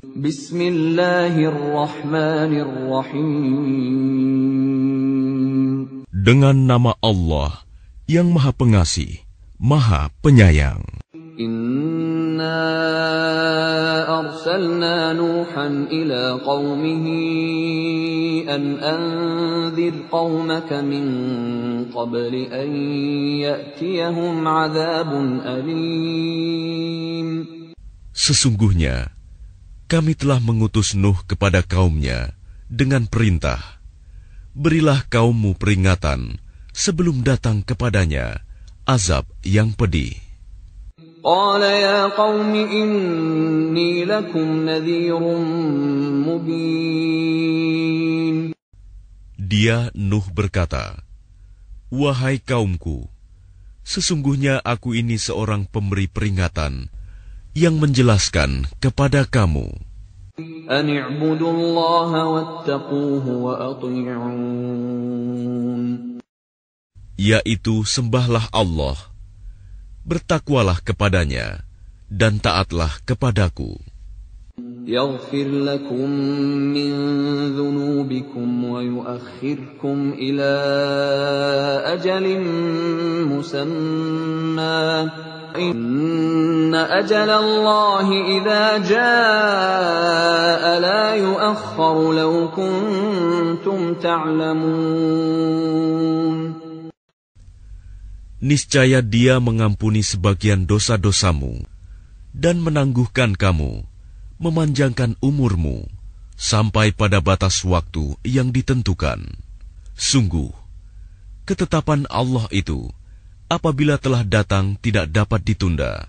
Bismillahirrahmanirrahim. Dengan nama Allah yang Maha Pengasih, Maha Penyayang. Inna arsalna Nuhan ila qawmihi an anzir qawmaka min qabli an ya'tiyahum azabun alim. Sesungguhnya, kami telah mengutus Nuh kepada kaumnya dengan perintah, berilah kaummu peringatan sebelum datang kepadanya azab yang pedih. قال يا قوم إني لكم نذير مبين Dia Nuh berkata, Wahai kaumku, sesungguhnya aku ini seorang pemberi peringatan yang menjelaskan kepada kamu. أن اعبدوا الله واتقوه وأطيعون Yaitu sembahlah Allah, bertakwalah kepadanya, dan taatlah kepadaku. يغفر لكم من ذنوبكم ويؤخركم إلى أجل مسمى إن أجل الله إذا جاء لا يؤخر لو كنتم تعلمون Niscaya dia mengampuni sebagian dosa-dosamu dan menangguhkan kamu, memanjangkan umurmu sampai pada batas waktu yang ditentukan. Sungguh, ketetapan Allah itu apabila telah datang tidak dapat ditunda.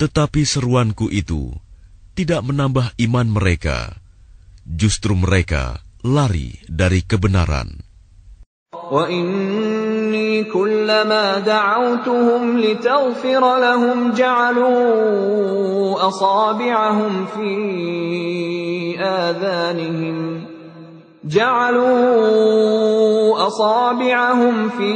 Tetapi seruanku itu tidak menambah iman mereka, justru mereka lari dari kebenaran. وإني كلما دعوتهم لتغفر لهم جعلوا أصابعهم في آذانهم جعلوا أصابعهم في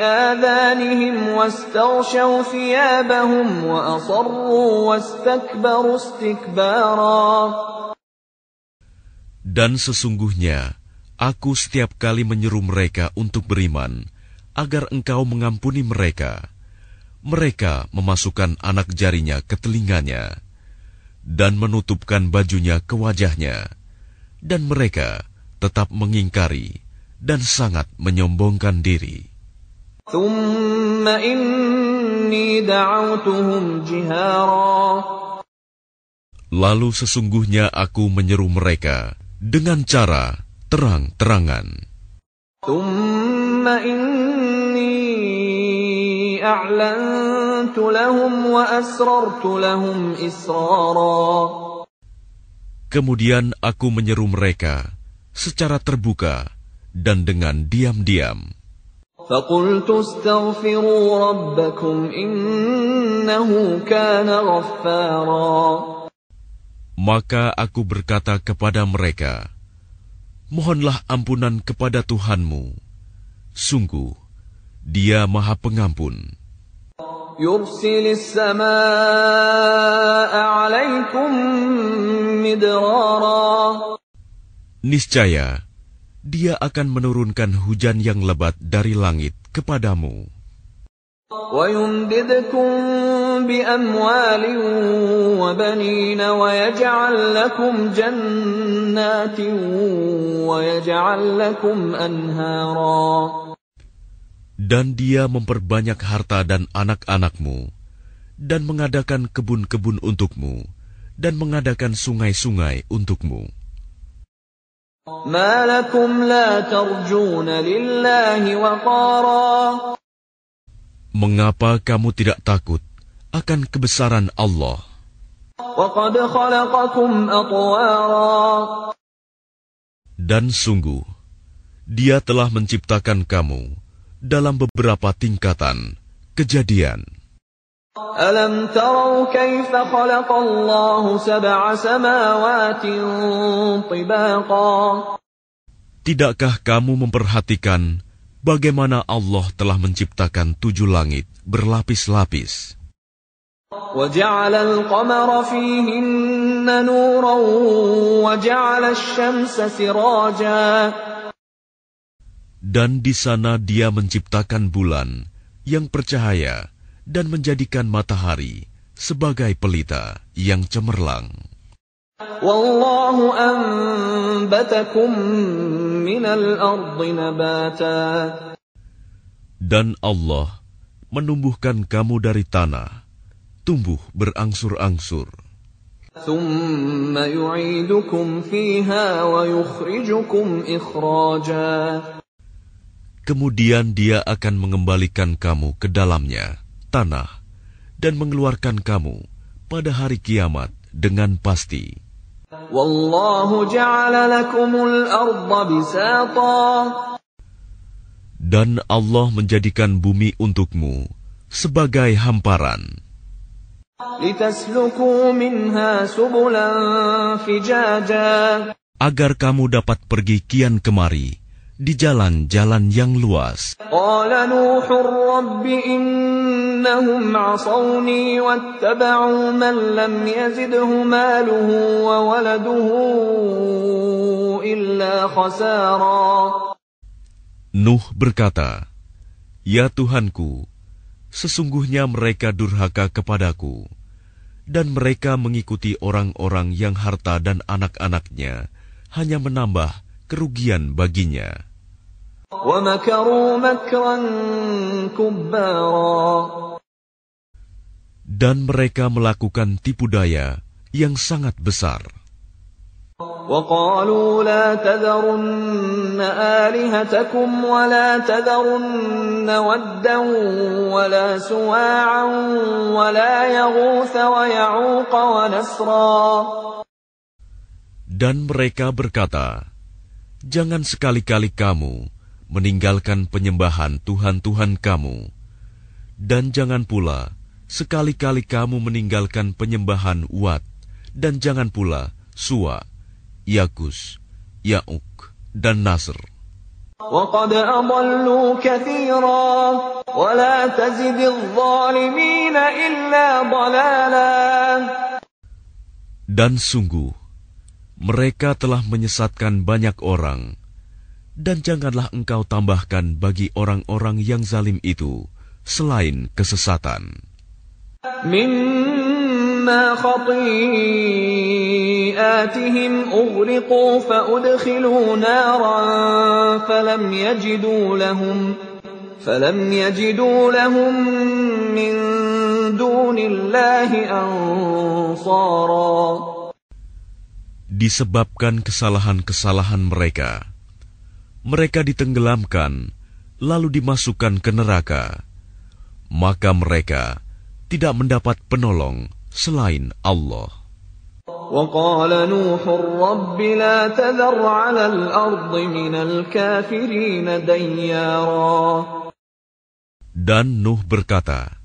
آذانهم واستغشوا ثيابهم وأصروا واستكبروا استكبارا Dan sesungguhnya aku setiap kali menyeru mereka untuk beriman agar engkau mengampuni mereka. Mereka memasukkan anak jarinya ke telinganya dan menutupkan bajunya ke wajahnya. Dan mereka tetap mengingkari dan sangat menyombongkan diri. ثم إني دعوتهم جهارا Lalu sesungguhnya aku menyeru mereka dengan cara terang-terangan. ثم إني أعلنت لهم وأسررت لهم إسرارا Kemudian aku menyeru mereka secara terbuka dan dengan diam-diam. فقلت استغفروا ربكم إنه كان غفارا Maka aku berkata kepada mereka, Mohonlah ampunan kepada Tuhanmu. Sungguh, dia maha pengampun. يرسل السماء عليكم مدرارا Niscaya, dia akan menurunkan hujan yang lebat dari langit kepadamu. ويمددكم بأموال وبنين ويجعل لكم جنات ويجعل لكم أنهارا Dan dia memperbanyak harta dan anak-anakmu, dan mengadakan kebun-kebun untukmu, dan mengadakan sungai-sungai untukmu. Mengapa kamu tidak takut akan kebesaran Allah? Dan sungguh, Dia telah menciptakan kamu dalam beberapa tingkatan kejadian. ألم تروا كيف خلق الله سبع سماوات طباقا Tidakkah kamu memperhatikan bagaimana Allah telah menciptakan tujuh langit berlapis-lapis? وجعل القمر فيهن نورا وجعل الشمس سراجا Dan di sana dia menciptakan bulan yang bercahaya dan menjadikan matahari sebagai pelita yang cemerlang. والله أنبتكم من الأرض نباتا Dan Allah menumbuhkan kamu dari tanah, tumbuh berangsur-angsur. ثم يعيدكم فيها ويخرجكم إخراجا Kemudian dia akan mengembalikan kamu ke dalamnya, tanah, dan mengeluarkan kamu pada hari kiamat dengan pasti. Dan Allah menjadikan bumi untukmu sebagai hamparan. Agar kamu dapat pergi kian kemari di jalan-jalan yang luas. إنهم عصوني واتبعوا من لم يزده ماله وولده إلا خسارا Nuh berkata, Ya Tuhanku, sesungguhnya mereka durhaka kepadaku, dan mereka mengikuti orang-orang yang harta dan anak-anaknya hanya menambah kerugian baginya. ومكروا مكرا كبارا Dan mereka melakukan tipu daya yang sangat besar. وقالوا لا تذرن آلهتكم ولا تذرن ودا ولا سواعا ولا يغوث ويعوق ونسرا Dan mereka berkata, Jangan sekali-kali kamu meninggalkan penyembahan Tuhan-Tuhan kamu, dan jangan pula sekali-kali kamu meninggalkan penyembahan Wat, dan jangan pula Suwa, Yagus, Yauk, dan Nasr. وقد أضلوا كثيرا ولا تزد الظالمين إلا ضلالا Dan sungguh, mereka telah menyesatkan banyak orang, dan janganlah engkau tambahkan bagi orang-orang yang zalim itu selain kesesatan. مما خطيئاتهم أغرقوا فأدخلوا نارا فلم يجدوا لهم فلم يجدوا لهم من دون الله أنصارا Disebabkan kesalahan-kesalahan mereka, mereka ditenggelamkan lalu dimasukkan ke neraka, maka mereka tidak mendapat penolong selain Allah. وقال نوح رب لا تذر على الأرض من الكافرين ديارا Dan Nuh berkata,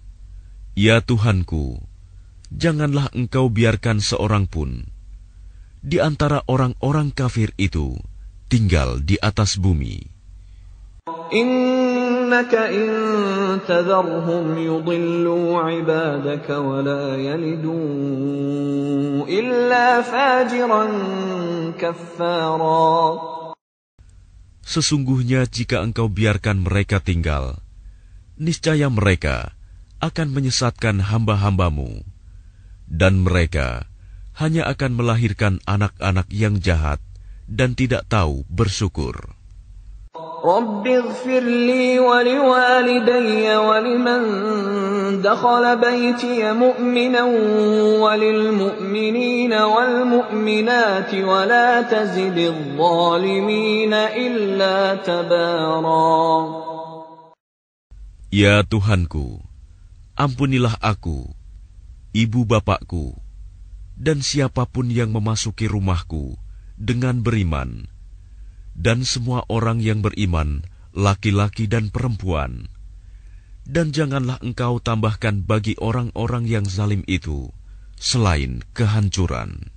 Ya Tuhanku, janganlah engkau biarkan seorang pun di antara orang-orang kafir itu tinggal di atas bumi. إنك إن تذرهم يضلوا عبادك ولا يلدوا إلا فاجرا كفارا Sesungguhnya jika engkau biarkan mereka tinggal, niscaya mereka akan menyesatkan hamba-hambamu, dan mereka hanya akan melahirkan anak-anak yang jahat dan tidak tahu bersyukur. رب اغفر لي ولوالدي ولمن دخل بيتي مؤمنا وللمؤمنين والمؤمنات ولا تزد الظالمين إلا تبارا Ya Tuhanku, ampunilah aku, ibu bapakku, dan siapapun yang memasuki rumahku dengan beriman, dan semua orang yang beriman, laki-laki dan perempuan, dan janganlah engkau tambahkan bagi orang-orang yang zalim itu selain kehancuran.